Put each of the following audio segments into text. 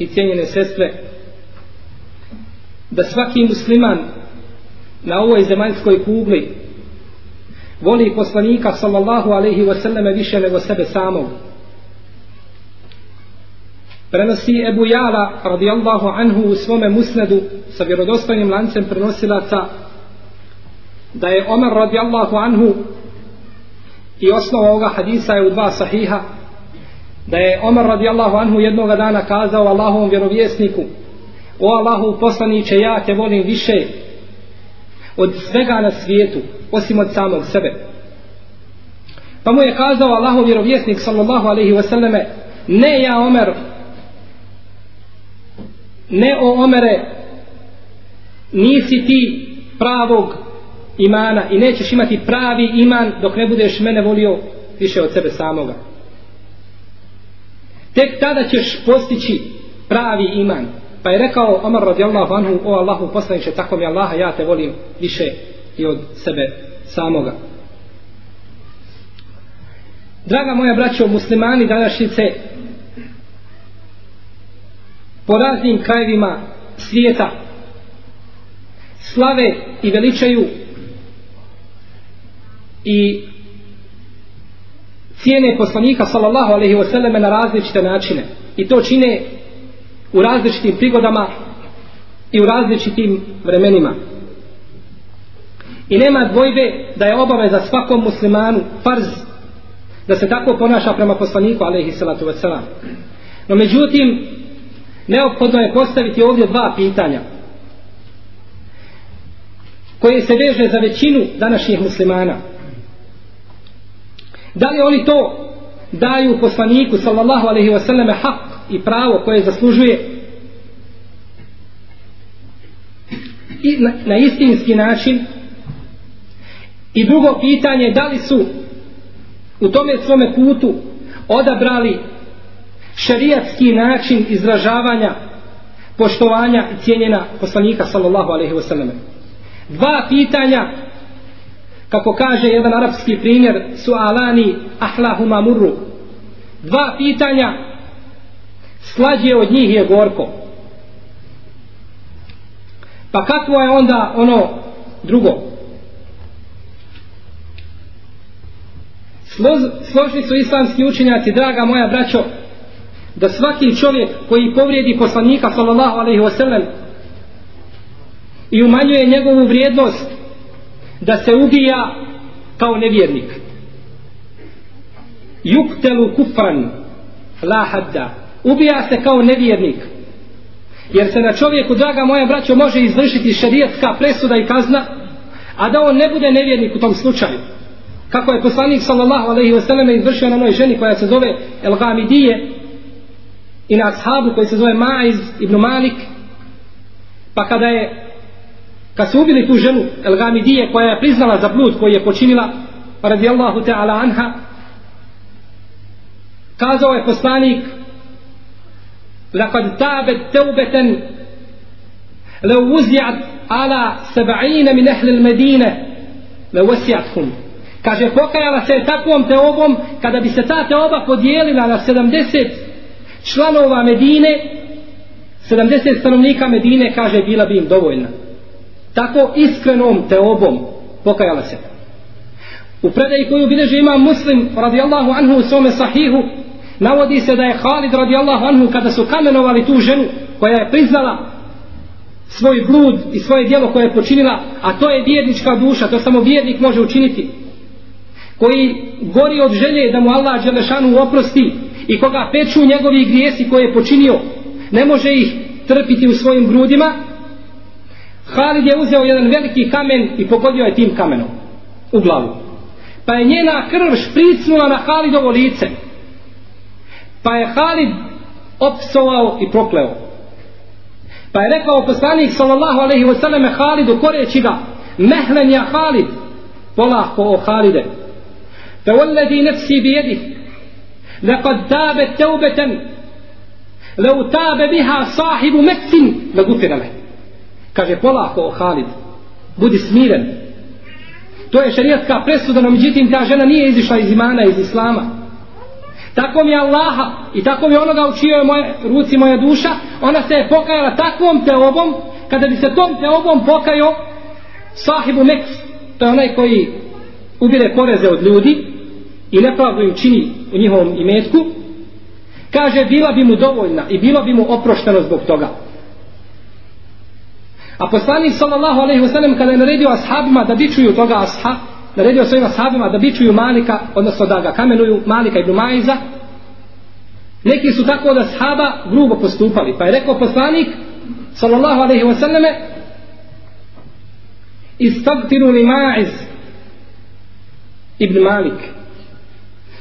i cijenjene sestre, da svaki musliman na ovoj zemaljskoj kugli voli poslanika sallallahu alaihi wa sallam više nego sebe samog. Prenosi Ebu Jala radijallahu anhu u svome musnedu sa vjerodostojnim lancem prenosilaca da je Omer radijallahu anhu i osnova ovoga hadisa je u dva sahiha da je Omer radijallahu anhu jednoga dana kazao Allahovom vjerovjesniku o Allahu poslaniće ja te volim više od svega na svijetu osim od samog sebe. Pa mu je kazao Allahov vjerovjesnik sallallahu alaihi wasallame ne ja Omer ne o Omere nisi ti pravog imana i nećeš imati pravi iman dok ne budeš mene volio više od sebe samoga tek tada ćeš postići pravi iman. Pa je rekao Omar radijallahu anhu o Allahu poslaniče tako mi Allaha ja te volim više i od sebe samoga. Draga moja braćo muslimani današnjice po raznim krajevima svijeta slave i veličaju i cijene poslanika sallallahu alaihi wasallam na različite načine. I to čine u različitim prigodama i u različitim vremenima. I nema dvojbe da je obaveza svakom muslimanu farz da se tako ponaša prema poslaniku alaihi salatu wasallam no međutim neophodno je postaviti ovdje dva pitanja koje se veže za većinu današnjih muslimana da li oni to daju poslaniku sallallahu alaihi wasallam hak i pravo koje zaslužuje? I na, na istinski način. I drugo pitanje da li su u tome svome putu odabrali šerijatski način izražavanja poštovanja i cijenjena poslanika sallallahu alaihi wasallam dva pitanja kako kaže jedan arapski primjer su alani ahlahuma murru. Dva pitanja slađe od njih je gorko. Pa kakvo je onda ono drugo? Slož, složni su islamski učenjaci draga moja braćo da svaki čovjek koji povrijedi poslanika sallallahu alaihi wasallam i umanjuje njegovu vrijednost da se ubija kao nevjernik. Yuktelu kufran la hadda. Ubija se kao nevjernik. Jer se na čovjeku draga moja braćo može izvršiti šarijetska presuda i kazna a da on ne bude nevjernik u tom slučaju. Kako je poslanik sallallahu alaihi wasallam izvršio na onoj ženi koja se zove El Gamidije i na ashabu koji se zove Maiz ibn Malik pa kada je kad su ubili tu ženu El Gamidije koja je priznala za blud koji je počinila radijallahu ta'ala anha kazao je poslanik لقد تابت توبة لو وزعت على سبعين من أهل المدينة لوسعتهم Kaže, pokajala se takvom teobom, kada bi se ta teoba podijelila na 70 članova Medine, 70 stanovnika Medine, kaže, bila bi im dovoljna. Tako iskrenom teobom pokajala se. U predaji koju bileže ima muslim radijallahu anhu u svome sahihu, navodi se da je Halid radijallahu anhu kada su kamenovali tu ženu koja je priznala svoj blud i svoje dijelo koje je počinila, a to je vjernička duša, to samo vjernik može učiniti, koji gori od želje da mu Allah Đelešanu oprosti i koga peču njegovi grijesi koje je počinio, ne može ih trpiti u svojim grudima, Halid je uzeo jedan veliki kamen i pogodio je tim kamenom u glavu. Pa je njena krv špricnula na Halidovo lice. Pa je Halid opsovao i prokleo. Pa je rekao poslanik sallallahu alaihi wa sallam Halidu koreći ga mehlen ja Halid polako o Halide fa والذي نفسي بيده لقد تابت توبة لو تاب بها صاحب مكس لغفر له kaže polako o Halid budi smiren. To je šarijatska presuda no međutim ta žena nije izišla iz imana iz islama. Tako mi je Allaha i tako mi je onoga u čijoj moje, ruci moja duša ona se je pokajala takvom teobom kada bi se tom teobom pokajao sahibu Meks to je onaj koji ubire poreze od ljudi i nepravdu im čini u njihovom imetku kaže bila bi mu dovoljna i bilo bi mu oprošteno zbog toga. A poslanik sallallahu alejhi ve sellem kada je naredio ashabima da bičuju toga asha, naredio svojim ashabima da bičuju Malika, odnosno da ga kamenuju Malika ibn Majza, neki su tako da ashaba grubo postupali, pa je rekao poslanik sallallahu alejhi ve selleme istagfiru li Majz ibn Malik.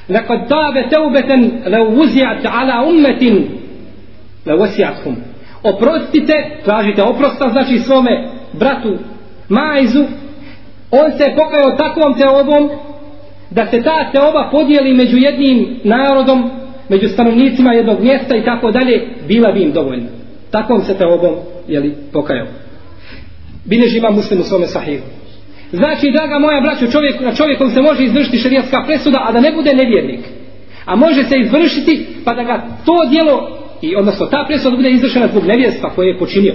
Lekad tabe teubeten la wuzi'at ala ummetin la wasi'at oprostite, tražite oprosta znači svome bratu Majzu. On se je pokajao takvom teobom da se ta teoba podijeli među jednim narodom među stanovnicima jednog mjesta i tako dalje bila bi im dovoljna. Takvom se teobom jeli, pokajao. Bileži ima muslim u svome sahihu. Znači draga moja braćo čovjek, na čovjekom se može izvršiti šarijatska presuda a da ne bude nevjernik. A može se izvršiti pa da ga to dijelo i odnosno ta presuda bude izvršena zbog nevjerstva koje je počinio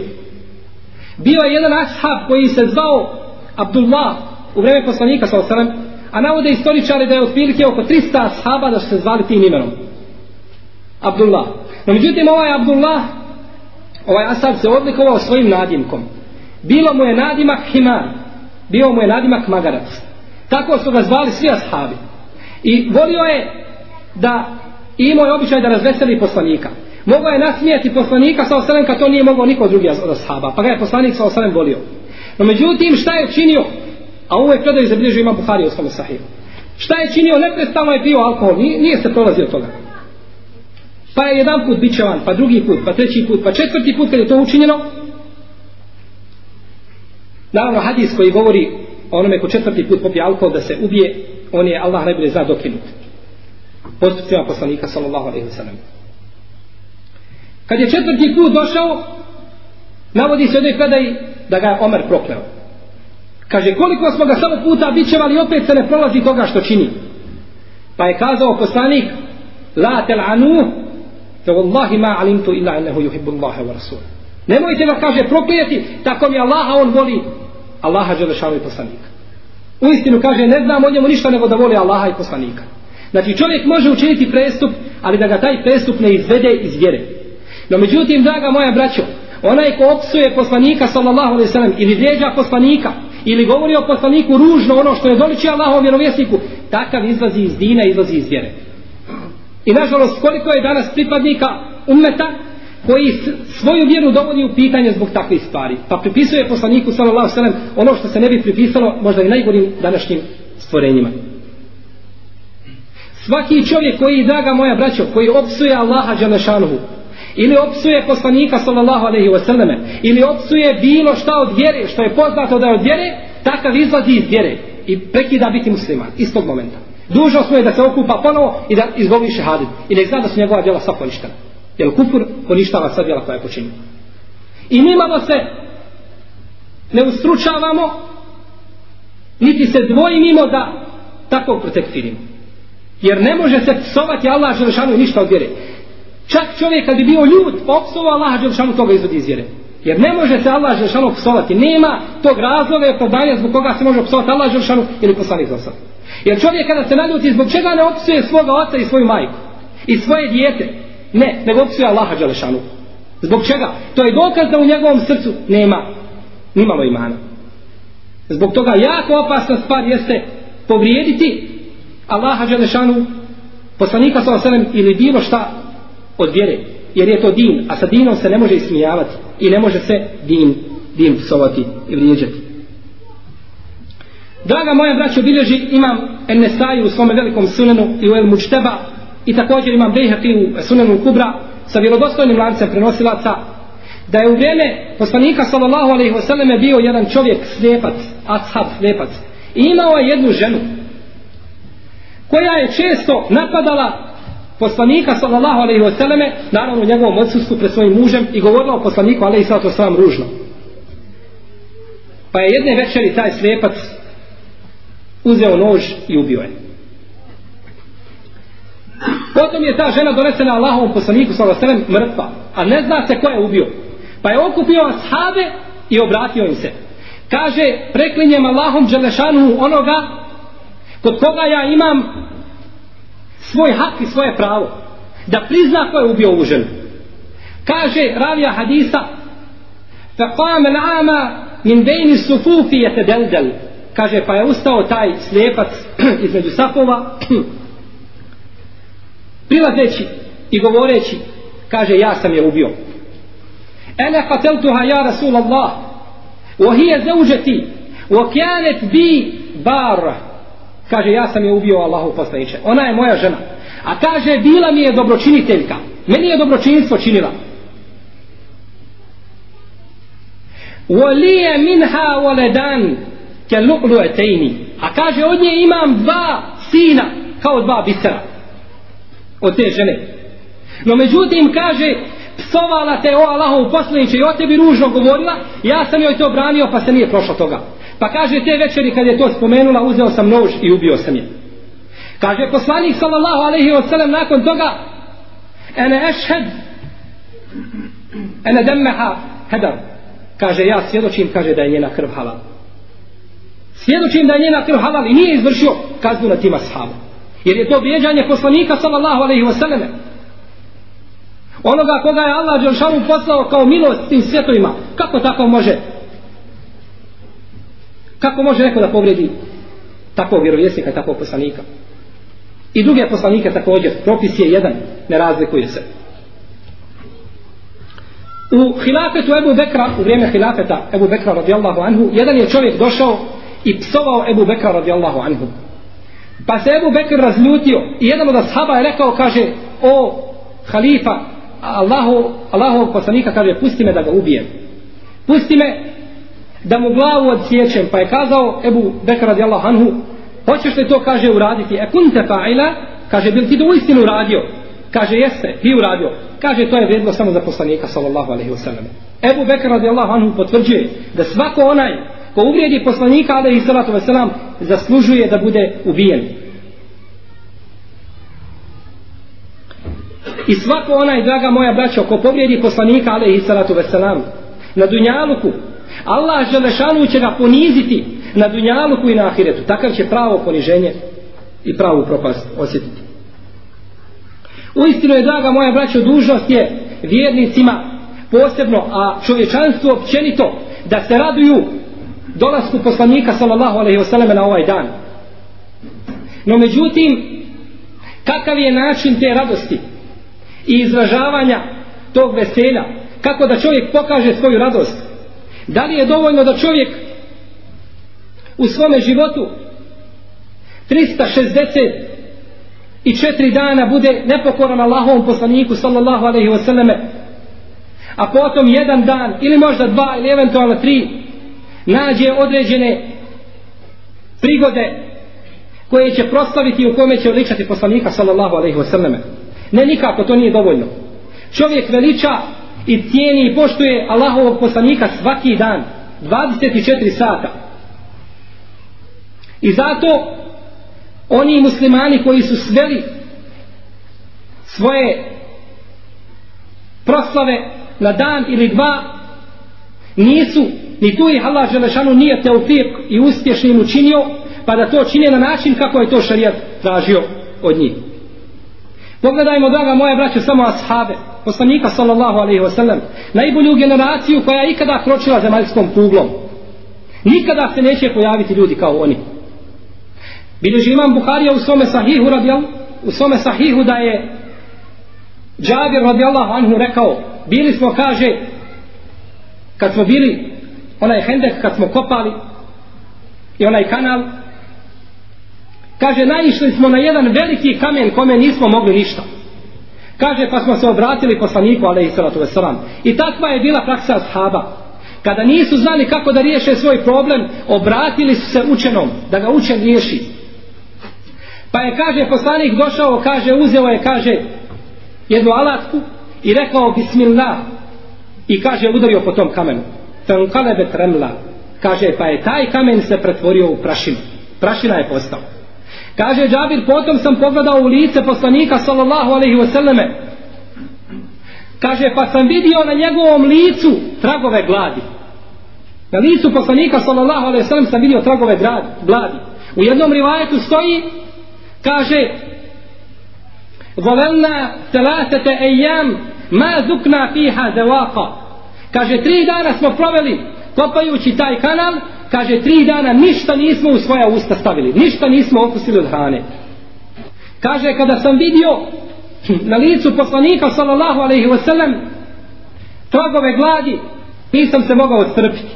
bio je jedan ashab koji se zvao Abdullah u vreme poslanika sa osanem, a navode istoričari da je otprilike oko 300 ashaba da su se zvali tim imenom. Abdullah. No međutim ovaj Abdullah, ovaj ashab se odlikovao svojim nadimkom. Bilo mu je nadimak Himar, bio mu je nadimak Magarac. Tako su ga zvali svi ashabi. I volio je da imao je običaj da razveseli poslanika. Mogao je nasmijati poslanika sa osanem kad to nije mogao niko drugi od ashaba. Pa ga je poslanik sa osanem volio. No međutim, šta je činio? A ovo je predaj zabilježio ima Buhari u svome sahihu. Šta je činio? Neprestano je pio alkohol. Nije, nije se prolazio toga. Pa je jedan put bićevan, pa drugi put, pa treći put, pa četvrti put kad je to učinjeno. Naravno, hadis koji govori o onome ko četvrti put popije alkohol da se ubije, on je Allah najbolje zna dokinut. Postupcima poslanika sallallahu alaihi wa sallam. Kad je četvrti put došao, navodi se u jednoj predaji da ga je Omer prokleo. Kaže, koliko smo ga samo puta bićevali, opet se ne prolazi toga što čini. Pa je kazao poslanik, la tel anu, fe wallahi ma alimtu illa ennehu yuhibbu Allahe wa rasul. Nemojte ga, kaže, proklijeti, tako mi Allaha on voli, Allaha želešava i poslanika. U istinu kaže, ne znam o njemu ništa nego da voli Allaha i poslanika. Znači čovjek može učiniti prestup, ali da ga taj prestup ne izvede iz vjere. No međutim, draga moja braćo, onaj ko opsuje poslanika sallallahu alaihi sallam ili vrijeđa poslanika ili govori o poslaniku ružno ono što je doliči Allahom vjerovjesniku takav izlazi iz dina izlazi iz vjere. I nažalost koliko je danas pripadnika ummeta koji svoju vjeru dovodi u pitanje zbog takvih stvari? Pa pripisuje poslaniku sallallahu sallam ono što se ne bi pripisalo možda i najgorim današnjim stvorenjima. Svaki čovjek koji draga moja braćo koji opsuje Allaha Đalešanuhu ili opsuje poslanika sallallahu alaihi wa sallame. Ili opsuje bilo šta od vjere što je poznato da je od vjere takav izlazi iz vjere i prekida biti musliman istog momenta. Dužo mu je da se okupa ponovo i da izgovori šehadit i nek zna da su njegova djela sva poništena. Jer kufur poništava sva djela koja je počinio. I nimamo se ne ustručavamo niti se dvojimo da takvog protekfirimo. Jer ne može se psovati Allah Želešanu ništa od vjere. Čak čovjek kad bi bio ljud, pa opsova Allah Đelšanu toga izvodi iz vjere. Jer ne može se Allah Đelšanu psovati. Nema tog razloga i opravdanja zbog koga se može psovati Allah Đelšanu ili poslanik za sad. Jer čovjek kada se naljuti, zbog čega ne opsuje svoga oca i svoju majku? I svoje dijete? Ne, nego opsuje Allaha Đelšanu. Zbog čega? To je dokaz da u njegovom srcu nema nimalo imana. Zbog toga jako opasna stvar jeste povrijediti Allaha Đelešanu poslanika sa osanem ili bilo šta od vjere. Jer je to din, a sa dinom se ne može ismijavati i ne može se din, din psovati i vrijeđati. Draga moja braćo, bilježi imam Ennestaju u svome velikom sunenu i u El Mučteba i također imam Bejhaki u sunenu Kubra sa vjerodostojnim lancem prenosilaca da je u vrijeme poslanika sallallahu alaihi wasallam bio jedan čovjek slijepac, ashab slijepac i imao je jednu ženu koja je često napadala poslanika sallallahu alejhi ve selleme, naravno u njegovom odsustvu pred svojim mužem i govorila o poslaniku alejhi salatu wasallam ružno. Pa je jedne večeri taj slepac uzeo nož i ubio je. Potom je ta žena donesena Allahovom poslaniku sallallahu alejhi ve sellem mrtva a ne zna se ko je ubio. Pa je okupio ashabe i obratio im se. Kaže, preklinjem Allahom Đelešanu onoga kod koga ja imam svoj hak i svoje pravo. Da prizna ko je ubio ovu ženu. Kaže, ravija hadisa, فقام العامى من بين الصفوف يتدلدل kaže pa je ustao taj slijepac između safova prilazeći i govoreći kaže ja sam je ubio أنا قتلتها يا رسول الله وهي زوجتي وكانت بي بارة Kaže, ja sam je ubio Allahu poslaniče. Ona je moja žena. A kaže, bila mi je dobročiniteljka. Meni je dobročinstvo činila. Volije minha voledan ke luklujetejni. A kaže, od nje imam dva sina kao dva bisera. Od te žene. No međutim, kaže, psovala te o Allahu poslaniče i o tebi ružno govorila, ja sam joj to branio pa se nije prošlo toga. Pa kaže te večeri kad je to spomenula, uzeo sam nož i ubio sam je. Kaže poslanik sallallahu alaihi wa sallam nakon toga, ene ešhed, ene demmeha hedar. Kaže ja svjedočim, kaže da je njena krv halal. Svjedočim da je njena krv halal i nije izvršio kaznu na tima sahaba. Jer je to vrijeđanje poslanika sallallahu alaihi wa sallam onoga koga je Allah Đeršanu poslao kao milost tim svjetovima kako tako može kako može neko da povredi takvog vjerovjesnika i takvog poslanika? I druge poslanike također. Propis je jedan ne razlikuje se. U hilafetu Ebu Bekra u vrijeme hilafeta Ebu Bekra radijallahu anhu jedan je čovjek došao i psovao Ebu Bekra radijallahu anhu. Pa se Ebu Bekr razljutio i jedan od ashaba je rekao kaže o halifa Allahu, Allahovog poslanika kaže pusti me da ga ubijem. Pusti me da mu glavu odsjećem pa je kazao Ebu Bekar radijallahu anhu hoćeš li to kaže uraditi? E kunte fa'ila kaže bil ti to uistinu uradio? Kaže jeste ti uradio. Kaže to je vrijedilo samo za poslanika sallallahu alaihi wasallam Ebu Bekr radijallahu anhu potvrđuje da svako onaj ko uvrijedi poslanika alaihi sallatu wasallam zaslužuje da bude ubijen. I svako onaj, draga moja braćo, ko povrijedi poslanika, alaihi salatu veselam, na dunjaluku, Allah želešanu će ga poniziti na dunjaluku i na ahiretu. Takav će pravo poniženje i pravu propast osjetiti. Uistinu je, draga moja braćo, dužnost je vjernicima posebno, a čovječanstvo općenito, da se raduju dolasku poslanika sallallahu alaihi wasallam na ovaj dan. No međutim, kakav je način te radosti? i izražavanja tog veselja kako da čovjek pokaže svoju radost da li je dovoljno da čovjek u svome životu 360 i četiri dana bude nepokoran Allahovom poslaniku sallallahu alaihi wasallam a potom jedan dan ili možda dva ili eventualno tri nađe određene prigode koje će proslaviti u kome će odličati poslanika sallallahu alaihi wasallam Ne nikako, to nije dovoljno. Čovjek veliča i cijeni i poštuje Allahovog poslanika svaki dan, 24 sata. I zato oni muslimani koji su sveli svoje proslave na dan ili dva nisu ni tu ih Allah Želešanu nije teufir i uspješnim učinio pa da to čine na način kako je to šarijat tražio od njih pogledajmo draga moja braća samo ashabe poslanika sallallahu alaihi wa sallam najbolju generaciju koja je ikada kročila zemaljskom kuglom. Nikada se neće pojaviti ljudi kao oni. Bileži imam Buharija u svome sahihu radijal, u svome sahihu da je Džabir radijallahu anhu rekao bili smo kaže kad smo bili onaj hendek kad smo kopali i onaj kanal kaže naišli smo na jedan veliki kamen kome nismo mogli ništa. Kaže pa smo se obratili poslaniku alaihi salatu veselam. i takva je bila praksa ashaba. Kada nisu znali kako da riješe svoj problem obratili su se učenom da ga učen riješi. Pa je kaže poslanik došao kaže uzeo je kaže jednu alatku i rekao bismillah. I kaže udario po tom kamenu. Fanqalabat tremla, kaže pa je taj kamen se pretvorio u prašinu. Prašina je postao kaže Džabir potom sam pogledao u lice poslanika sallallahu alejhi ve selleme kaže pa sam vidio na njegovom licu tragove gladi. Na licu poslanika sallallahu alejhi ve sam vidio tragove gladi. U jednom rivajetu stoji kaže Volelna telatete ejam ma zukna fiha devaka Kaže, tri dana smo proveli kopajući taj kanal, kaže, tri dana ništa nismo u svoja usta stavili, ništa nismo okusili od hrane. Kaže, kada sam vidio na licu poslanika, sallallahu alaihi ve sellem tragove gladi, nisam se mogao odstrpiti.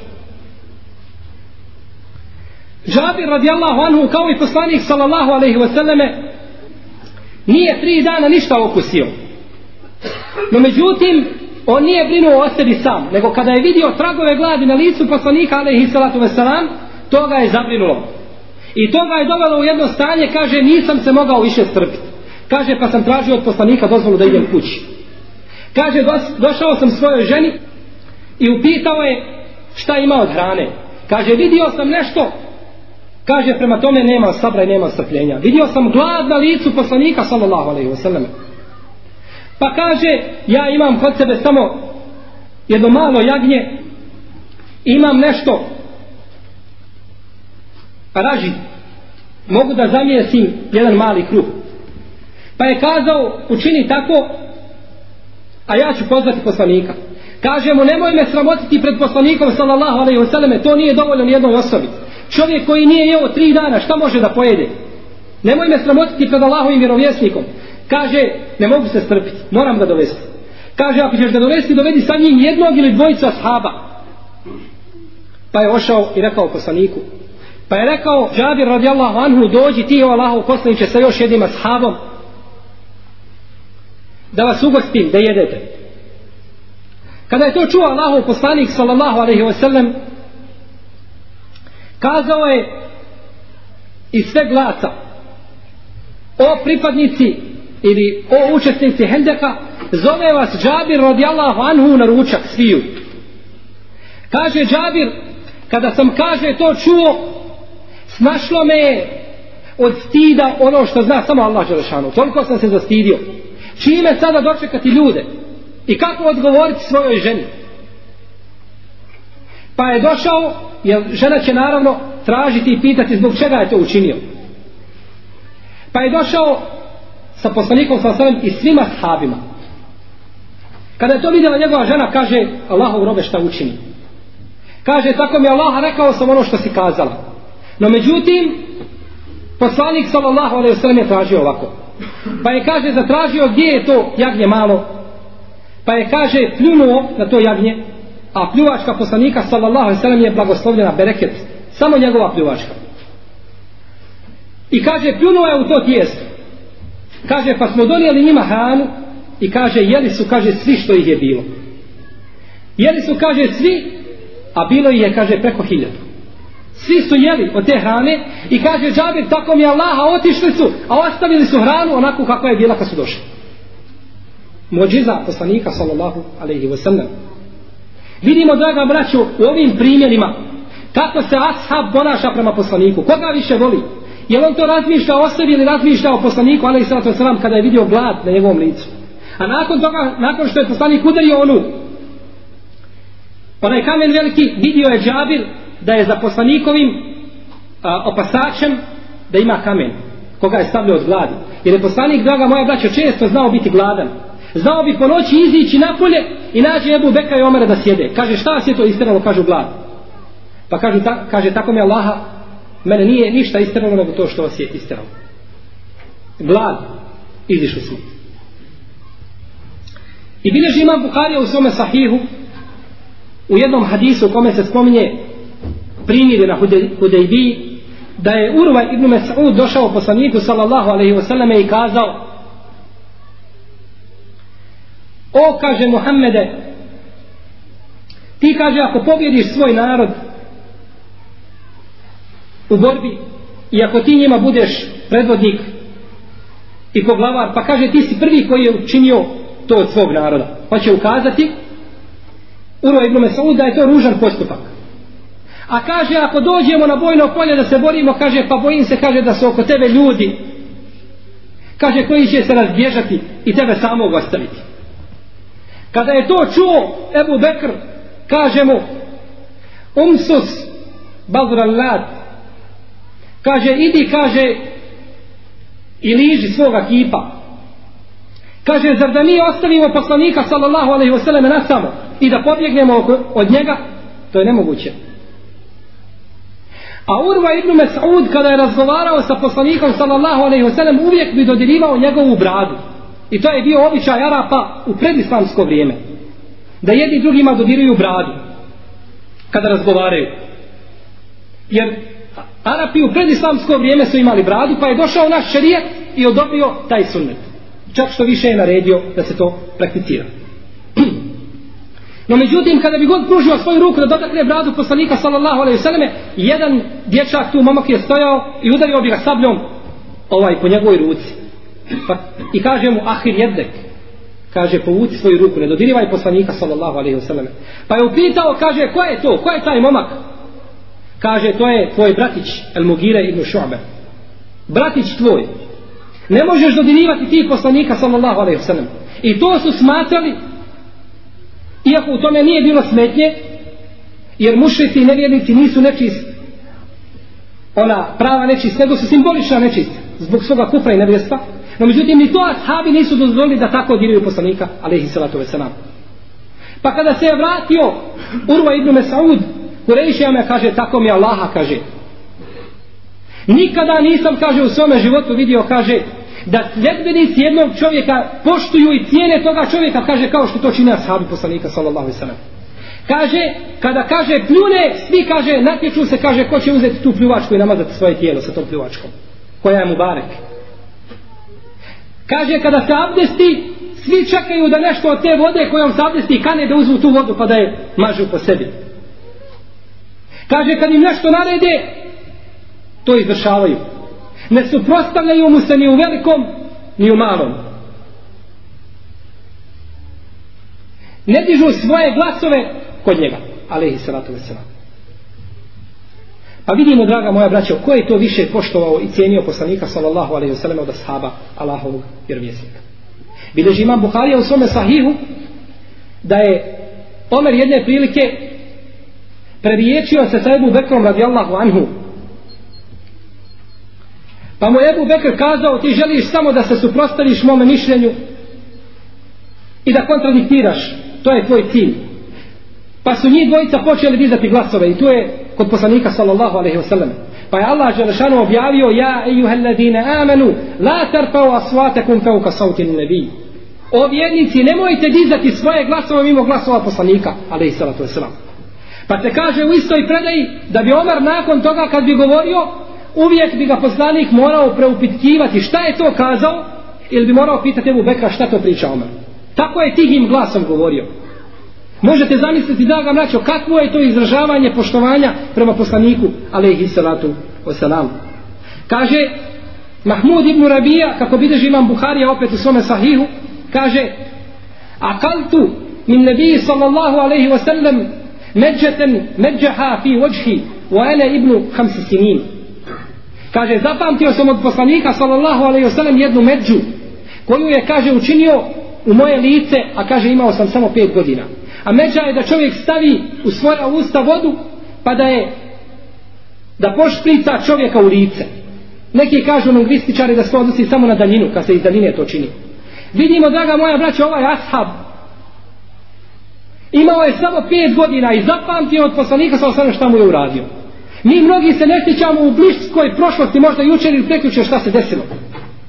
Džabir radijallahu anhu, kao i poslanik, sallallahu alaihi ve selleme nije tri dana ništa okusio. No međutim, on nije brinuo o sebi sam, nego kada je vidio tragove gladi na licu poslanika, alaihi salatu veselam, to ga je zabrinulo. I to ga je dovelo u jedno stanje, kaže, nisam se mogao više strpiti. Kaže, pa sam tražio od poslanika dozvolu da idem kući. Kaže, došao sam svojoj ženi i upitao je šta ima od hrane. Kaže, vidio sam nešto, kaže, prema tome nema sabra i nema strpljenja. Vidio sam glad na licu poslanika, sallallahu alaihi wasallam. Pa kaže, ja imam kod sebe samo jedno malo jagnje, imam nešto pa raži, mogu da zamijesim jedan mali kruh. Pa je kazao, učini tako, a ja ću pozvati poslanika. Kaže mu, nemoj me sramotiti pred poslanikom, sallallahu alaihi wasallam, to nije dovoljno nijednoj osobi. Čovjek koji nije jeo tri dana, šta može da pojede? Nemoj me sramotiti pred Allahovim vjerovjesnikom. Kaže, ne mogu se strpiti, moram ga dovesti. Kaže, ako ćeš ga dovesti, dovedi sa njim jednog ili dvojica shaba. Pa je ošao i rekao poslaniku. Pa je rekao, Džabir radijallahu anhu, dođi ti o Allahov poslaniće sa još jednim ashabom. Da vas ugostim, da jedete. Kada je to čuo Allahov poslanik, sallallahu alaihi wa sallam, kazao je iz sve glasa, o pripadnici ili o učesnici Hendeka zove vas Džabir radijallahu anhu na ručak sviju. Kaže Džabir kada sam kaže to čuo snašlo me od stida ono što zna samo Allah Đelešanu. Toliko sam se zastidio. Čime sada dočekati ljude? I kako odgovoriti svojoj ženi? Pa je došao jer žena će naravno tražiti i pitati zbog čega je to učinio. Pa je došao sa poslanikom sa sallam i svima sahabima. Kada je to vidjela njegova žena, kaže, Allahov robe šta učini. Kaže, tako mi Allah rekao sam ono što si kazala. No međutim, poslanik sallallahu alaihi sallam je tražio ovako. Pa je kaže, zatražio gdje je to jagnje malo. Pa je kaže, pljunuo na to jagnje, a pljuvačka poslanika sallallahu alaihi sallam je blagoslovljena bereket. Samo njegova pljuvačka. I kaže, pljunuo je u to tijesto. Kaže, pa smo donijeli njima hranu i kaže, jeli su, kaže, svi što ih je bilo. Jeli su, kaže, svi, a bilo ih je, kaže, preko hiljadu. Svi su jeli od te hrane i kaže, džabir, tako mi Allaha, otišli su, a ostavili su hranu onako kako je bila kad su došli. Mođiza poslanika, sallallahu alaihi wa sallam. Vidimo, draga braću, u ovim primjerima, kako se ashab ponaša prema poslaniku. Koga više voli? Je on to razmišlja o sebi ili razmišlja o poslaniku, ali i sallatu wasalam, kada je vidio glad na njegovom licu. A nakon toga, nakon što je poslanik udario onu, onaj kamen veliki, vidio je Džabir da je za poslanikovim a, opasačem da ima kamen koga je stavljao od gladi. Jer je poslanik, draga moja braća, često znao biti gladan. Znao bi po noći izići napolje i nađe Ebu Beka i Omara da sjede. Kaže, šta vas je to istiralo? Kažu glad. Pa kaže, ta, kaže tako mi Allaha, mene nije ništa istralo nego to što vas je istralo. Glad. Izišu smo. I bileži imam Bukharija u svome sahihu u jednom hadisu u kome se spominje primjeri na Hudejbiji da je Urva ibn Mas'ud došao poslaniku sallallahu alaihi wasallam i kazao O, kaže Muhammede, ti kaže ako pobjediš svoj narod u borbi i ako ti njima budeš predvodnik i poglavar, pa kaže ti si prvi koji je učinio to od svog naroda. Pa će ukazati Uro ibn Mesaud da je to ružan postupak. A kaže ako dođemo na bojno polje da se borimo, kaže pa bojim se, kaže da su oko tebe ljudi. Kaže koji će se razbježati i tebe samog ostaviti. Kada je to čuo Ebu Bekr, kaže mu Umsus Balduran kaže idi kaže i liži svoga kipa. Kaže zar da mi ostavimo poslanika sallallahu alaihi wasallam na samo i da pobjegnemo od njega? To je nemoguće. A Urva ibn Mas'ud kada je razgovarao sa poslanikom sallallahu alaihi wasallam uvijek bi dodirivao njegovu bradu. I to je bio običaj Arapa u predislamsko vrijeme. Da jedni drugima dodiruju bradu kada razgovaraju. Jer Pa, Arapi u predislamsko vrijeme su imali bradu pa je došao naš šerijet i odobrio taj sunnet čak što više je naredio da se to prakticira. No međutim, kada bi god pružio svoju ruku da dotakne bradu poslanika sallallahu alaihi sallame, jedan dječak tu momak je stojao i udario bi ga sabljom ovaj, po njegovoj ruci. Pa, I kaže mu, ahir jedek, kaže, povuci svoju ruku, ne dodirivaj poslanika sallallahu alaihi sallame. Pa je upitao, kaže, ko je to, ko je taj momak? Kaže, to je tvoj bratić, El Mugire ibn Šu'be. Bratić tvoj, Ne možeš dodirivati ti poslanika sallallahu alaihi wasallam. I to su smatrali iako u tome nije bilo smetnje jer mušrici i nevjernici nisu nečist ona prava nečist nego su simbolična nečist zbog svoga kufra i nevjestva no međutim ni to ashabi nisu dozvolili da tako diraju poslanika alaihi salatu wasallam pa kada se je vratio Urva ibn Mesaud Kurejšijama kaže tako mi Allaha kaže nikada nisam kaže u svome životu vidio kaže da sledbenici jednog čovjeka poštuju i cijene toga čovjeka, kaže kao što to čine ashabi poslanika, sallallahu alaihi sallam. Kaže, kada kaže pljune, svi kaže, natječu se, kaže, ko će uzeti tu pljuvačku i namazati svoje tijelo sa tom pljuvačkom, koja je mu barek. Kaže, kada se abdesti, svi čekaju da nešto od te vode kojom se abdesti kane da uzmu tu vodu pa da je mažu po sebi. Kaže, kad im nešto narede, to izvršavaju. Ne suprostavljaju mu se ni u velikom ni u malom. Ne dižu svoje glasove kod njega. Alaihi salatu wasalam pa vidimo draga moja braćo, ko je to više poštovao i cijenio poslanika sallallahu alaihi wasalam od ashaba Allahovog vjerovjesnika? Bileži imam Buharija u svome sahihu da je Omer jedne prilike preriječio se sa Ebu Bekrom radijallahu anhu Pa mu Ebu Bekr kazao ti želiš samo da se suprostaviš mome mišljenju i da kontradiktiraš. To je tvoj cilj. Pa su njih dvojica počeli dizati glasove i tu je kod poslanika sallallahu alaihi wasallam. Pa je Allah Želešanu objavio Ja ejuhalladine amanu La tarpao asvatekum feuka sautin nebi O vjernici nemojte dizati svoje glasove mimo glasova poslanika alaihi sallatu wasallam. Pa se kaže u istoj predaji da bi Omar nakon toga kad bi govorio uvijek bi ga poslanik morao preupitkivati šta je to kazao ili bi morao pitati Ebu Bekra šta to priča Omar. Tako je tihim glasom govorio. Možete zamisliti da ga mraćo kakvo je to izražavanje poštovanja prema poslaniku alaihi salatu wasalam. Kaže Mahmud ibn Rabija kako bideži imam Buharija opet u svome sahihu kaže akaltu min nebiji sallallahu alaihi wasallam međeten međaha fi vođhi wa ene ibnu hamsi sinin Kaže, zapamtio sam od poslanika sallallahu alaihi wasallam jednu među koju je, kaže, učinio u moje lice, a kaže, imao sam samo pet godina. A međa je da čovjek stavi u svoja usta vodu, pa da je da pošprica čovjeka u lice. Neki kažu lingvističari da se odnosi samo na daljinu, kad se iz daljine to čini. Vidimo, draga moja braća, ovaj ashab imao je samo pet godina i zapamtio od poslanika sa osnovno šta mu je uradio. Mi mnogi se ne sjećamo u bliskoj prošlosti, možda jučer ili preključer šta se desilo.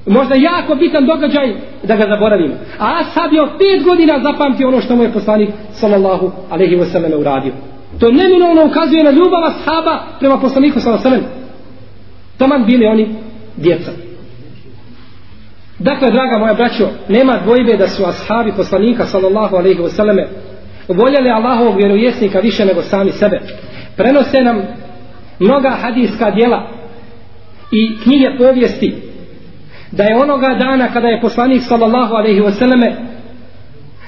Možda jako bitan događaj da ga zaboravimo. A sad je od pet godina zapamtio ono što mu je poslanik sallallahu alaihi wa sallam uradio. To neminovno ukazuje na ljubav ashaba prema poslaniku sallallahu alaihi wa sallam. Taman bili oni djeca. Dakle, draga moja braćo, nema dvojbe da su ashabi poslanika sallallahu alaihi wa sallame voljeli Allahovog vjerovjesnika više nego sami sebe. Prenose nam mnoga hadijska dijela i knjige povijesti da je onoga dana kada je poslanik sallallahu alaihi wasallame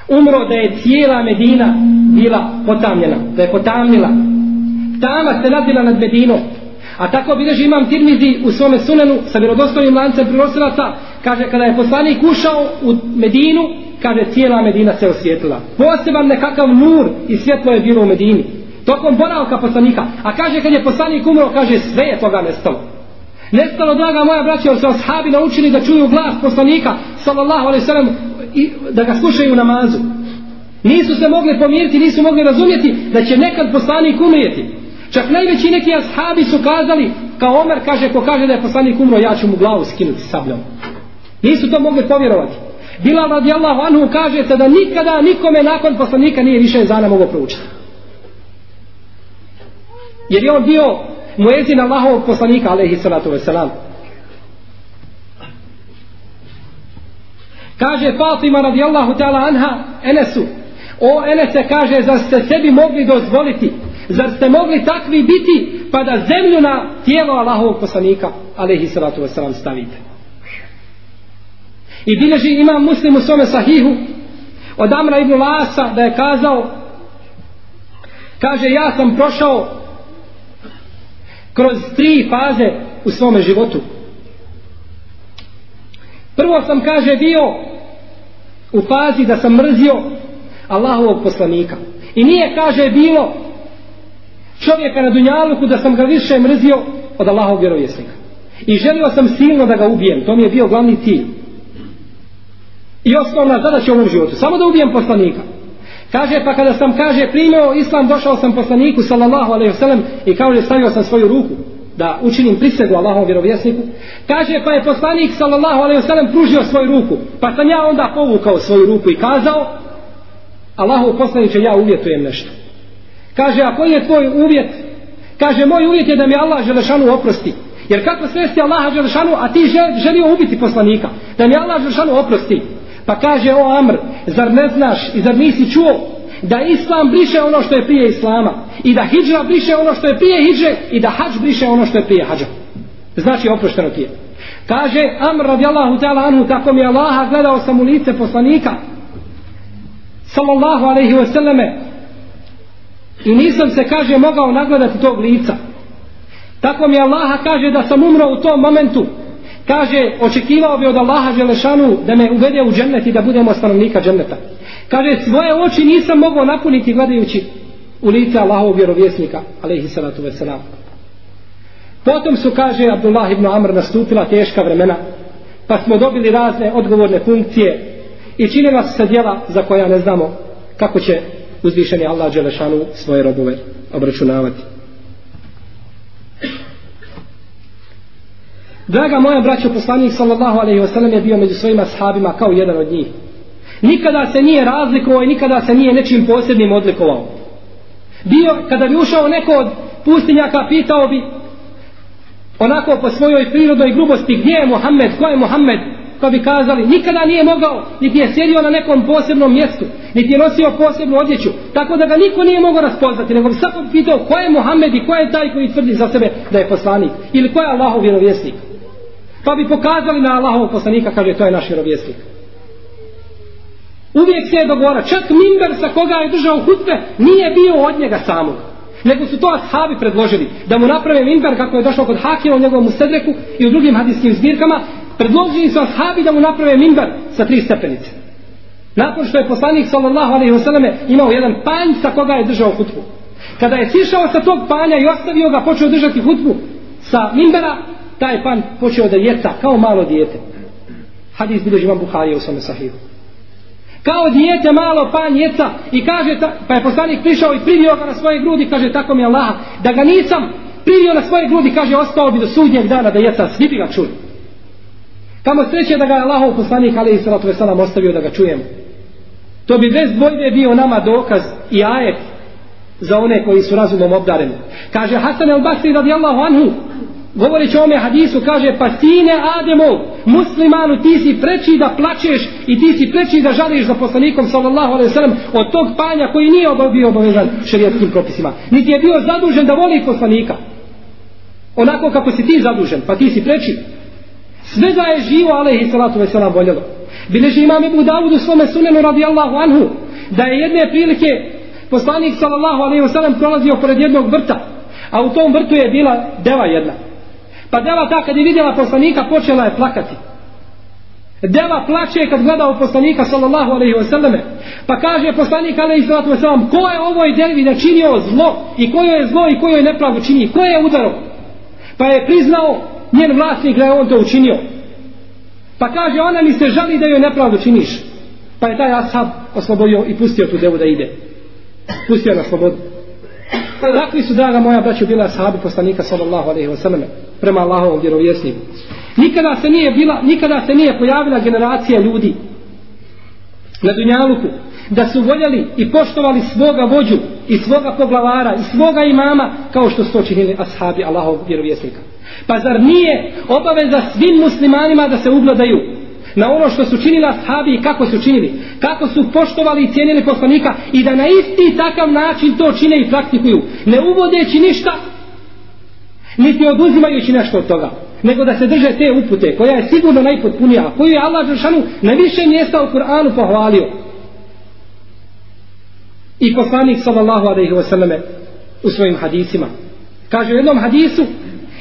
umro da je cijela Medina bila potamljena, da je potamnila. Tama se nadila nad Medinom A tako bileži imam Tirmizi u svome sunenu sa vjerodostojnim lancem prenosilaca, kaže kada je poslanik ušao u Medinu, kaže cijela Medina se osvijetlila. Poseban nekakav nur i svjetlo je bilo u Medini. Tokom boravka poslanika. A kaže kad je poslanik umro, kaže sve je toga nestalo. Nestalo, draga moja braća, jer su ashabi naučili da čuju glas poslanika, sallallahu alaihi sallam, i da ga slušaju u namazu. Nisu se mogli pomiriti, nisu mogli razumjeti da će nekad poslanik umrijeti. Čak najveći neki ashabi su kazali, kao Omer kaže, ko kaže da je poslanik umro, ja ću mu glavu skinuti sabljom. Nisu to mogli povjerovati. Bilal radijallahu anhu kaže se da nikada nikome nakon poslanika nije više zana mogo proučiti. Jer je on bio muezin Allahovog poslanika, alaihi salatu wasalam. Kaže Fatima radijallahu ta'ala anha Enesu, o Enese kaže, zar ste sebi mogli dozvoliti Zar ste mogli takvi biti pa da zemlju na tijelo Allahovog poslanika alaihi salatu wasalam stavite? I bileži imam muslim u svome sahihu od Amra ibn Lasa da je kazao kaže ja sam prošao kroz tri faze u svome životu. Prvo sam kaže bio u fazi da sam mrzio Allahovog poslanika. I nije kaže bilo čovjeka na Dunjaluku da sam ga više mrzio od Allahov vjerovjesnika. I želio sam silno da ga ubijem. To mi je bio glavni cilj. I osnovna zadaća u ovom životu. Samo da ubijem poslanika. Kaže pa kada sam kaže primio islam došao sam poslaniku sallallahu alejhi ve sellem i kao je stavio sam svoju ruku da učinim prisegu Allahom vjerovjesniku. Kaže pa je poslanik sallallahu alejhi ve sellem pružio svoju ruku. Pa sam ja onda povukao svoju ruku i kazao Allahov poslanice ja uvjetujem nešto. Kaže, a koji je tvoj uvjet? Kaže, moj uvjet je da mi Allah Želešanu oprosti. Jer kako svesti Allaha Želešanu, a ti želio ubiti poslanika? Da mi Allah Želešanu oprosti. Pa kaže, o Amr, zar ne znaš i zar nisi čuo da Islam briše ono što je prije Islama i da Hidžra briše ono što je prije Hidže i da Hadž briše ono što je prije Hadža. Znači, oprošteno ti je. Kaže, Amr radijallahu ta'ala anhu, tako mi Allaha gledao sam u lice poslanika sallallahu alaihi wasallame I nisam se, kaže, mogao nagledati tog lica. Tako mi Allaha kaže da sam umro u tom momentu. Kaže, očekivao bi od Allaha Želešanu da me uvede u džennet i da budemo stanovnika dženneta. Kaže, svoje oči nisam mogao napuniti gledajući u lice Allahovog vjerovjesnika, alaihi salatu veselam. Potom su, kaže, Abdullah ibn Amr nastupila teška vremena, pa smo dobili razne odgovorne funkcije i činila se djela za koja ne znamo kako će uzvišeni Allah Đelešanu svoje robove obračunavati. Draga moja braćo, poslanik sallallahu alaihi wasallam je bio među svojima sahabima kao jedan od njih. Nikada se nije razlikovao i nikada se nije nečim posebnim odlikovao. Bio, kada bi ušao neko od pustinjaka, pitao bi onako po svojoj prirodnoj grubosti gdje je Muhammed, ko je Muhammed, pa bi kazali, nikada nije mogao, niti je sjedio na nekom posebnom mjestu, niti je nosio posebnu odjeću, tako da ga niko nije mogao raspoznati, nego bi samo pitao ko je Muhammed i ko je taj koji tvrdi za sebe da je poslanik, ili ko je Allahov vjerovjesnik. Pa bi pokazali na Allahov poslanika, kaže, to je naš vjerovjesnik. Uvijek se je dogovora, čak Mimber sa koga je držao hutbe, nije bio od njega samog. nego su to ashabi predložili da mu naprave minber kako je došao kod Hakima u njegovom sedreku i u drugim hadijskim zbirkama predložili su ashabi da mu naprave minber sa tri stepenice nakon što je poslanik sallallahu alaihi wasallam imao jedan panj sa koga je držao hutbu kada je sišao sa tog panja i ostavio ga počeo držati hutbu sa minbera taj pan počeo da jeca kao malo dijete. Hadis bilježi vam Buharija u svome sahihu. Kao dijete malo pan jeca i kaže ta, pa je poslanik prišao i privio ga na svoje grudi kaže tako mi Allah da ga nisam privio na svoje grudi kaže ostao bi do sudnjeg dana da jeca. Svi bi ga čuli. Kamo sreće da ga je Allahov poslanik ali i salatu veselam ostavio da ga čujemo. To bi bez dvojbe bio nama dokaz i ajet za one koji su razumom obdareni. Kaže Hasan el Basri radijallahu anhu govoreći o ome hadisu kaže pa sine Ademov muslimanu ti si preči da plačeš i ti si preči da žališ za poslanikom sallallahu alaihi sallam od tog panja koji nije bio obavezan šerijetskim propisima. Niti je bio zadužen da voli poslanika. Onako kako si ti zadužen pa ti si preči. Sve da je živo alaihi salatu veselam, voljelo. Bileži imam Ibu Davud u svome sunenu radijallahu anhu da je jedne prilike poslanik sallallahu alaihi sallam, prolazio pored jednog vrta a u tom vrtu je bila deva jedna. Pa deva ta kad je vidjela poslanika počela je plakati. Deva plače kad gleda u poslanika sallallahu alaihi wa sallame. Pa kaže poslanik alaihi sallatu wa sallam ko je ovoj devi da činio zlo i ko je zlo i ko je nepravdu čini. Ko je udaro? Pa je priznao njen vlasnik da je on to učinio. Pa kaže ona mi se žali da joj nepravdu činiš. Pa je taj ashab oslobodio i pustio tu devu da ide. Pustio na slobodu. Takvi su, draga moja braćo, bila ashabi poslanika sallallahu alaihi wa sallam prema Allahovom vjerovjesniku. Nikada se nije bila, nikada se nije pojavila generacija ljudi na Dunjaluku da su voljeli i poštovali svoga vođu i svoga poglavara i svoga imama kao što su to činili ashabi Allahov vjerovjesnika. Pa zar nije obaveza svim muslimanima da se ugledaju na ono što su činili ashabi i kako su činili, kako su poštovali i cijenili poslanika i da na isti takav način to čine i praktikuju, ne uvodeći ništa, niti oduzimajući nešto od toga, nego da se drže te upute, koja je sigurno najpotpunija, koju je Allah Žešanu na više mjesta u Kur'anu pohvalio. I poslanik sallallahu alaihi wa sallame u svojim hadisima. Kaže u jednom hadisu,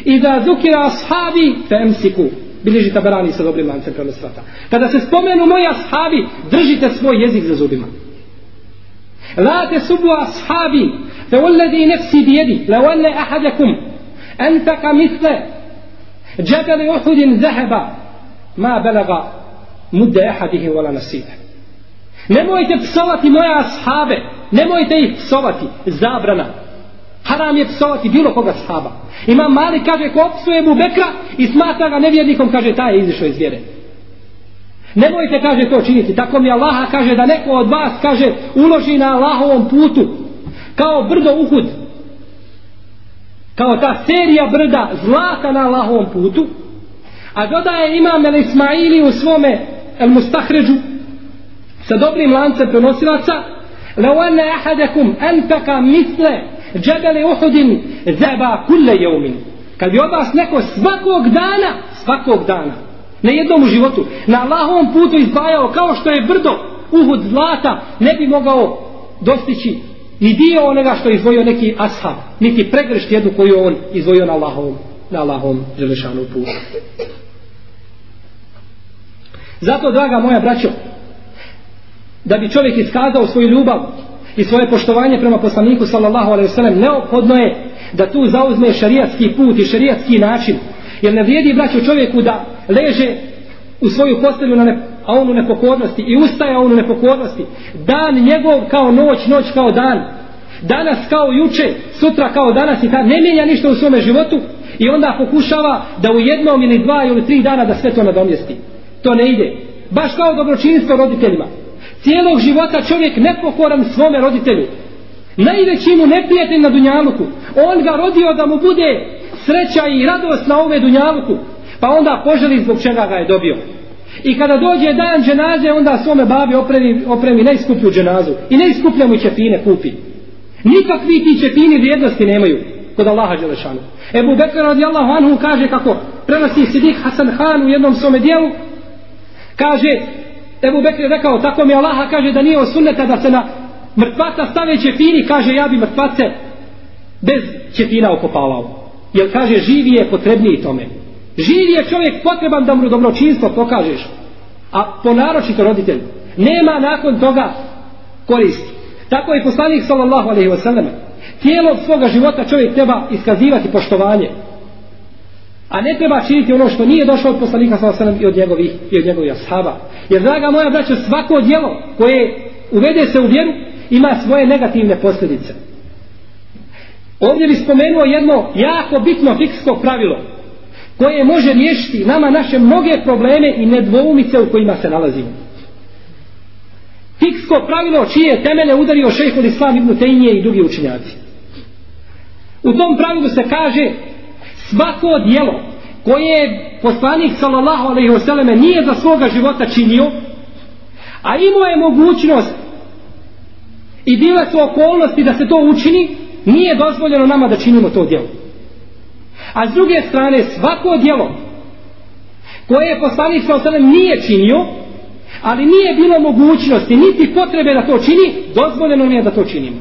i da zukira ashabi fe emsiku, bilježi taberani sa dobrim lancem prenosvata. Kada se spomenu moji ashabi, držite svoj jezik za zubima. La te subu ashabi, fe ulledi nefsi bijedi, la ulle ahadakum, entaka misle, جبل uhudin ذهبا ma بلغ مد ahadihi wala نصيبه Nemojte psovati moje ashabe, nemojte ih psovati, zabrana. Haram je psovati bilo koga sahaba. Imam Malik kaže ko psuje mu Bekra i smatra ga nevjernikom kaže taj je izišao iz vjere. Nemojte kaže to činiti. Tako mi Allaha kaže da neko od vas kaže uloži na Allahovom putu kao brdo Uhud Kao ta serija brda zlata na Allahovom putu. A dodaje imam El Ismaili u svome El Mustahređu sa dobrim lancem prenosilaca لو أن أحدكم أنفق مثل džebeli uhudin zeba kulle jeumin. Kad bi od vas neko svakog dana, svakog dana, na jednom životu, na Allahovom putu izdvajao kao što je brdo uhud zlata, ne bi mogao dostići ni dio onoga što je izvojio neki ashab, niti pregršt jednu koju on izvojio na Allahovom, na Allahovom želešanu putu. Zato, draga moja braćo, da bi čovjek iskazao svoju ljubav i svoje poštovanje prema poslaniku sallallahu alaihi ve neophodno je da tu zauzme šerijatski put i šerijatski način jer ne vrijedi braćo čovjeku da leže u svoju postelju na ne, a on u nepokornosti i ustaje on u nepokornosti dan njegov kao noć noć kao dan danas kao juče sutra kao danas i ta ne mijenja ništa u svome životu i onda pokušava da u jednom ili dva ili tri dana da sve to nadomjesti to ne ide baš kao dobročinstvo roditeljima cijelog života čovjek nepokoran svome roditelju. Najveći mu neprijatelj na Dunjaluku. On ga rodio da mu bude sreća i radost na ove Dunjaluku. Pa onda poželi zbog čega ga je dobio. I kada dođe dan dženaze, onda svome babi opremi, opremi najskuplju dženazu. I najskuplja mu ćefine kupi. Nikakvi ti ćefini vrijednosti nemaju kod Allaha Đelešanu. Ebu Bekr radijallahu anhu kaže kako prenosi Sidik Hasan Han u jednom svome dijelu, kaže Ebu Bekr je rekao, tako mi Allaha kaže da nije osuneta da se na mrtvaca stave ćepini, kaže ja bi mrtvace bez ćepina okopavao. Jer kaže, živi je potrebniji tome. Živi je čovjek potreban da mu dobročinstvo pokažeš. A ponaročito roditelj. Nema nakon toga koristi. Tako je poslanik sallallahu alaihi wa sallam. Tijelom svoga života čovjek treba iskazivati poštovanje. A ne treba činiti ono što nije došlo od poslanika sallallahu alaihi wa sallam i od njegovih, i od njegovih ashaba. Jer draga moja braća, svako djelo koje uvede se u vjeru ima svoje negativne posljedice. Ovdje bi spomenuo jedno jako bitno fiksko pravilo koje može riješiti nama naše mnoge probleme i nedvoumice u kojima se nalazimo. Fiksko pravilo čije temele udario šejhul Islam ibn Tejnije i drugi učinjaci. U tom pravilu se kaže svako dijelo koje poslanik sallallahu alejhi ve selleme nije za svoga života činio a imao je mogućnost i bile su okolnosti da se to učini nije dozvoljeno nama da činimo to djelo a s druge strane svako djelo koje je poslanik sa osanem nije činio ali nije bilo mogućnosti niti potrebe da to čini dozvoljeno nije da to činimo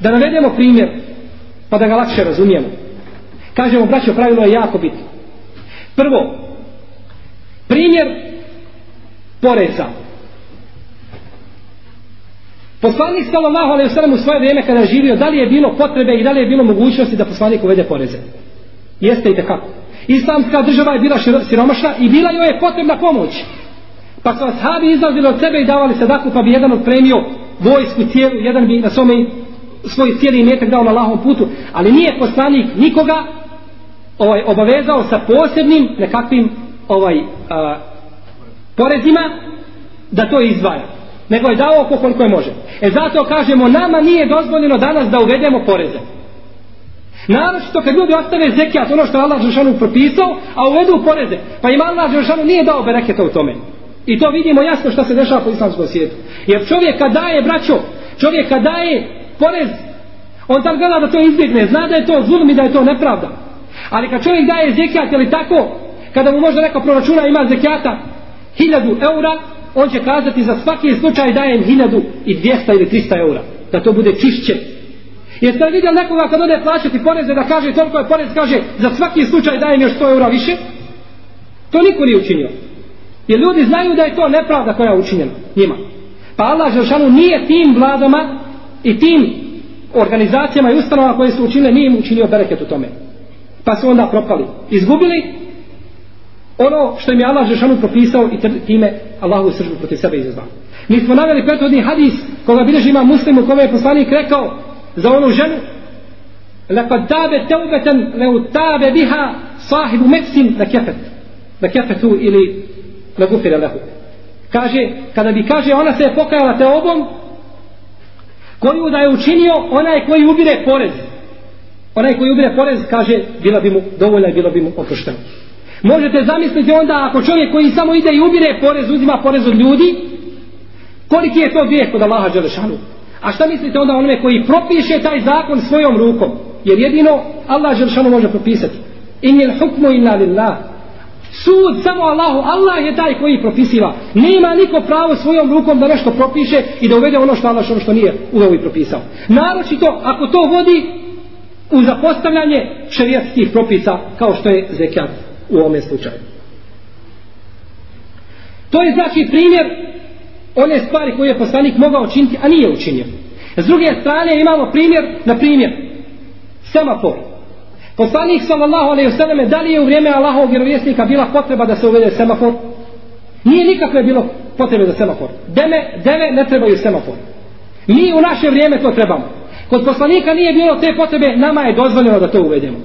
da navedemo primjer pa da ga lakše razumijemo. Kažemo braćo pravilo je jako bitno. Prvo primjer poreza poslanik sallallahu alejhi ve sellem u svoje vrijeme kada je živio da li je bilo potrebe i da li je bilo mogućnosti da poslanik uvede poreze? Jeste i tako islamska država je bila siromašna i bila joj je potrebna pomoć. Pa su ashabi izlazili od sebe i davali sadaku pa bi jedan odpremio vojsku cijelu jedan bi na svome svoj cijeli imetak dao na lahom putu. Ali nije poslanik nikoga ovaj obavezao sa posebnim nekakvim ovaj a, porezima da to izdvaja nego je dao oko koliko je može e zato kažemo nama nije dozvoljeno danas da uvedemo poreze Naročito kad ljudi ostave zekijat, ono što je Allah Žešanu propisao, a uvedu poreze, pa im Allah Žešanu nije dao bereketa u tome. I to vidimo jasno što se dešava po islamskom svijetu. Jer čovjek kad daje, braćo, čovjek kad daje porez, on tam gleda da to izbjegne, zna da je to zulm i da je to nepravda. Ali kad čovjek daje zekijat ili tako, kada mu možda neka proračuna ima zekijata hiljadu eura, on će kazati za svaki slučaj dajem hiljadu i dvijesta ili trista eura. Da to bude čišće. Jeste li vidjeli nekoga kad ode plaćati poreze da kaže toliko je porez, kaže za svaki slučaj dajem još 100 eura više? To niko nije učinio. Jer ljudi znaju da je to nepravda koja je učinjena njima. Pa Allah Žešanu nije tim vladama i tim organizacijama i ustanovama koje su učinile, nije im učinio bereket u tome. Pa su onda propali. Izgubili ono što im je Allah Žešanu propisao i time Allahu sržbu protiv sebe izazvao. Mi smo naveli prethodni hadis koga bilježi ima muslim u kome je poslanik rekao za onu ženu Lekad dabe teubeten leu tabe biha sahibu meksin na kefet. Na kefetu ili na gufire lehu. Kaže, kada bi kaže ona se je pokajala te obom, koju da je učinio onaj koji ubire porez. Onaj koji ubire porez, kaže, bila bi mu dovoljna i bila bi mu oprošteno. Možete zamisliti onda ako čovjek koji samo ide i ubire porez, uzima porez od ljudi, koliki je to grijeh kod Allaha Đelešanu? A šta mislite onda onome koji propiše taj zakon svojom rukom? Jer jedino Allah Đelešanu može propisati. In je hukmu inna lillah Sud samo Allahu, Allah je taj koji propisiva. Nema niko pravo svojom rukom da nešto propiše i da uvede ono što Allah ono što nije uveo i propisao. Naročito ako to vodi u zapostavljanje šerijatskih propisa kao što je zekijat u ovome slučaju. To je znači primjer one stvari koje je poslanik mogao učiniti, a nije učinio. S druge strane imamo primjer, na primjer, semafor. Poslanik sallallahu alejhi ve selleme da li je u vrijeme Allahovog vjerovjesnika bila potreba da se uvede semafor? Nije nikakve bilo potrebe za semafor. Deme, deve ne trebaju semafor. Mi u naše vrijeme to trebamo. Kod poslanika nije bilo te potrebe, nama je dozvoljeno da to uvedemo.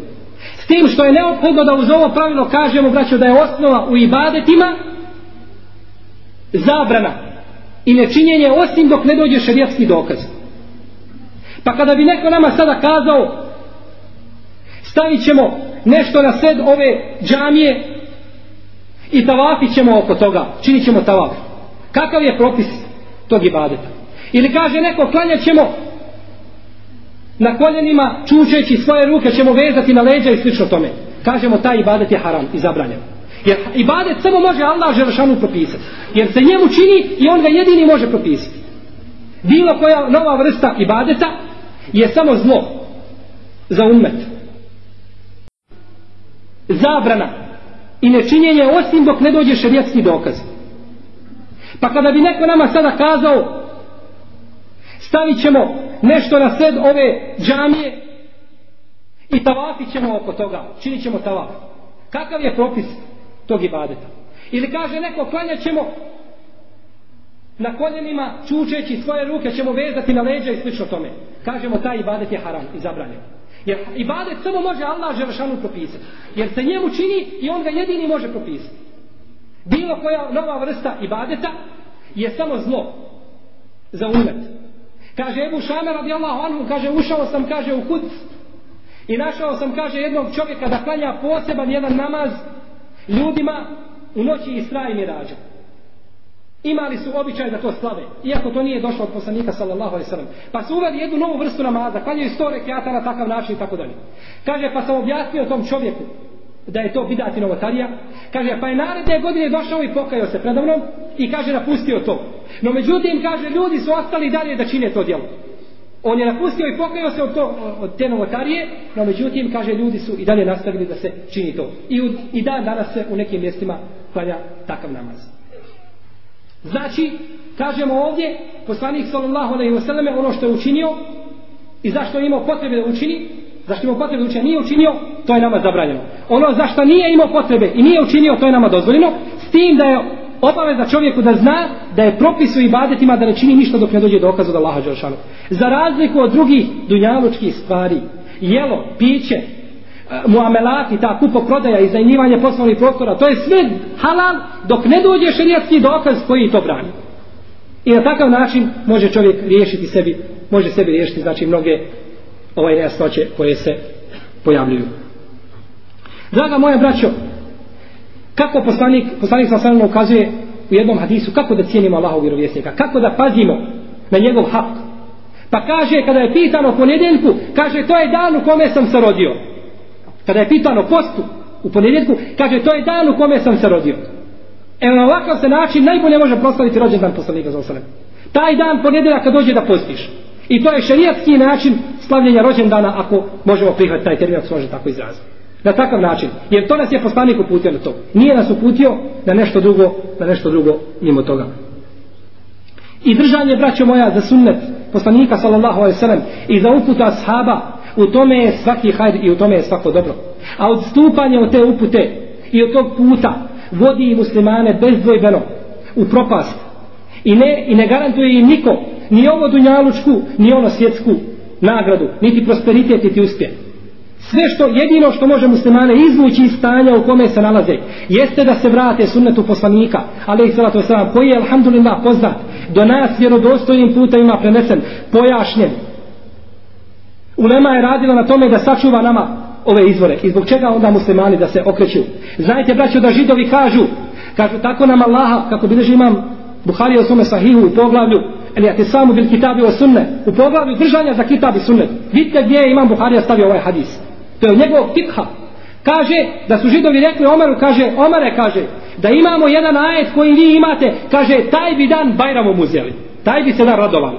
S tim što je neophodno da uz ovo pravilo kažemo, braćo, da je osnova u ibadetima zabrana i nečinjenje osim dok ne dođe šerijatski dokaz. Pa kada bi neko nama sada kazao stavit ćemo nešto na sred ove džamije i tavafit ćemo oko toga, činit ćemo tavaf. Kakav je propis tog ibadeta? Ili kaže neko, klanjat ćemo na koljenima, čučeći svoje ruke, ćemo vezati na leđa i slično tome. Kažemo, taj ibadet je haram i zabranjen. Jer ibadet samo može Allah Želešanu propisati. Jer se njemu čini i on ga jedini može propisati. Bilo koja nova vrsta ibadeta je samo zlo za umet. Zabrana i nečinjenje osim dok ne dođe šerijetski dokaz. Pa kada bi neko nama sada kazao stavit ćemo nešto na sred ove džamije i tavafit ćemo oko toga, činit ćemo tavaf. Kakav je propis tog ibadeta? Ili kaže neko klanjat ćemo na koljenima čučeći svoje ruke ćemo vezati na leđa i slično tome. Kažemo taj ibadet je haram i zabranjen. Jer ibadet samo može Allah Želešanu propisati. Jer se njemu čini i on ga jedini može propisati. Bilo koja nova vrsta ibadeta je samo zlo za umet. Kaže Ebu Šame radijallahu anhu, kaže ušao sam, kaže u kuc i našao sam, kaže jednog čovjeka da klanja poseban jedan namaz ljudima u noći i straj mi rađa. Imali su običaj da to slave, iako to nije došlo od poslanika sallallahu alaihi sallam. Pa su uveli jednu novu vrstu namaza, klanjaju sto rekiata na takav način i tako dalje. Kaže, pa sam objasnio tom čovjeku da je to bidati novotarija. Kaže, pa je naredne godine došao i pokajao se predavnom i kaže, napustio to. No međutim, kaže, ljudi su ostali dalje da čine to djelo. On je napustio i pokajao se od, to, od te novotarije, no međutim, kaže, ljudi su i dalje nastavili da se čini to. I, u, i dan danas se u nekim mjestima klanja takav namaz. Znači, kažemo ovdje, poslanik sallallahu alaihi wa selleme ono što je učinio i zašto je imao potrebe da učini, zašto imao potrebe učenja nije učinio, to je nama zabranjeno. Ono zašto nije imao potrebe i nije učinio, to je nama dozvoljeno, s tim da je obaveza čovjeku da zna da je propis u ibadetima da ne čini ništa dok ne dođe dokaz od Allaha Đelšanu. Za razliku od drugih dunjalučkih stvari, jelo, piće, e, muamelati, ta kupo prodaja i zajmljivanje poslovnih prostora, to je sve halal dok ne dođe šerijatski dokaz koji to brani. I na takav način može čovjek riješiti sebi, može sebi riješiti znači mnoge ovaj nejasnoće koje se pojavljuju. Draga moja braćo, kako poslanik, poslanik sa sanom ukazuje u jednom hadisu, kako da cijenimo Allahov vjerovjesnika, kako da pazimo na njegov hak. Pa kaže, kada je pitano ponedeljku, kaže, to je dan u kome sam se rodio. Kada je pitano postu u ponedjeljku, kaže, to je dan u kome sam se rodio. Evo na ovakav se način najbolje može proslaviti rođendan poslanika za osanem. Taj dan ponedjeljak kad dođe da postiš. I to je šerijatski način slavljenja rođendana ako možemo prihvatiti taj termin ako se može tako izraziti. Na takav način. Jer to nas je poslanik uputio na to. Nije nas uputio na nešto drugo, na nešto drugo mimo toga. I držanje, braćo moja, za sunnet poslanika sallallahu alaihi sallam i za uputa ashaba u tome je svaki hajr i u tome je svako dobro. A odstupanje od te upute i od tog puta vodi muslimane bezdvojbeno u propast. I ne, i ne garantuje im niko ni ovo dunjalučku, ni ono svjetsku nagradu, niti prosperitet, niti uspjeh. Sve što, jedino što može muslimane izvući iz stanja u kome se nalaze, jeste da se vrate sunnetu poslanika, ali ih salatu wasalam, koji je, alhamdulillah, poznat, do nas vjerodostojnim putovima prenesen, pojašnjen, Ulema je radila na tome da sačuva nama ove izvore. I zbog čega onda muslimani da se okreću? Znajte, braćo, da židovi kažu, kažu tako nam Allaha, kako bileži imam Buhari u svome sahihu u poglavlju, ili ja samu bil kitabi o sunne, u poglavlju držanja za kitab i sunne. Vidite gdje je imam Buharija stavio ovaj hadis. To je od njegovog fikha. Kaže da su židovi rekli Omeru, kaže, Omere kaže, da imamo jedan ajet koji vi imate, kaže, taj bi dan Bajramom uzeli. Taj bi se dan radovali.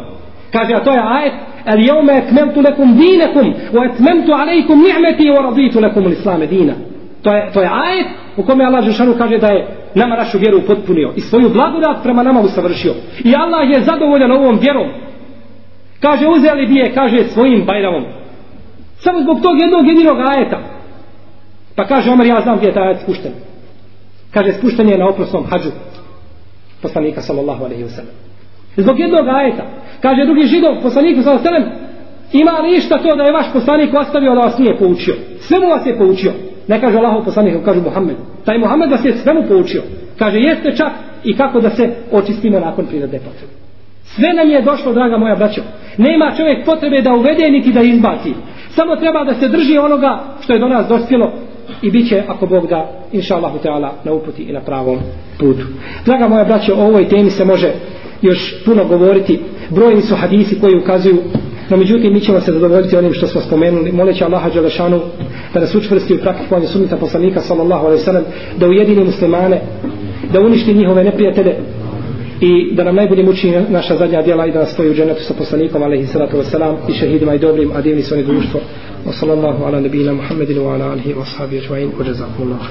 Kaže, a to je ajet, el jeume etmemtu lekum dinekum o etmemtu alejkum ni'meti o raditu lekum l'islame dina to je, to je ajet u kome Allah Žešanu kaže da je nama našu vjeru potpunio i svoju blagodat prema nama usavršio. I Allah je zadovoljan ovom vjerom. Kaže uzeli bi je kaže svojim bajramom. Samo zbog tog jednog jedinog ajeta. Pa kaže Omer ja znam gdje je taj ajet spušten. Kaže spušten je na oprosnom hađu poslanika sallallahu alaihi wa sallam. Zbog jednog ajeta. Kaže drugi židov, poslaniku sallallahu alaihi wa sallam, ima li išta to da je vaš poslanik ostavio da vas nije poučio? Sve mu vas je poučio. Ne kaže Allahov poslanik, kaže Muhammed. Taj Muhammed vas je svemu poučio. Kaže jeste čak i kako da se očistimo nakon prirodne potrebe. Sve nam je došlo, draga moja braćo. Nema čovjek potrebe da uvede niti da izbaci. Samo treba da se drži onoga što je do nas dospjelo i bit će, ako Bog da, inša Allahu Teala, na uputi i na pravom putu. Draga moja braćo, o ovoj temi se može još puno govoriti. Brojni su hadisi koji ukazuju No međutim, mi ćemo se zadovoljiti onim što smo spomenuli. Moleći Allaha Đelešanu da nas učvrsti u praktikovanju sunnita poslanika sallallahu alaihi sallam, da ujedini muslimane, da uništi njihove neprijatelje i da nam najbolje muči naša zadnja djela i da nas stoji u dženetu sa poslanikom alaihi sallatu wasalam i šehidima i dobrim, a divni svoj društvo. wa sallallahu ala nabina Muhammedin wa ala alihi wa sahabi ajma'in wa jazakumullahu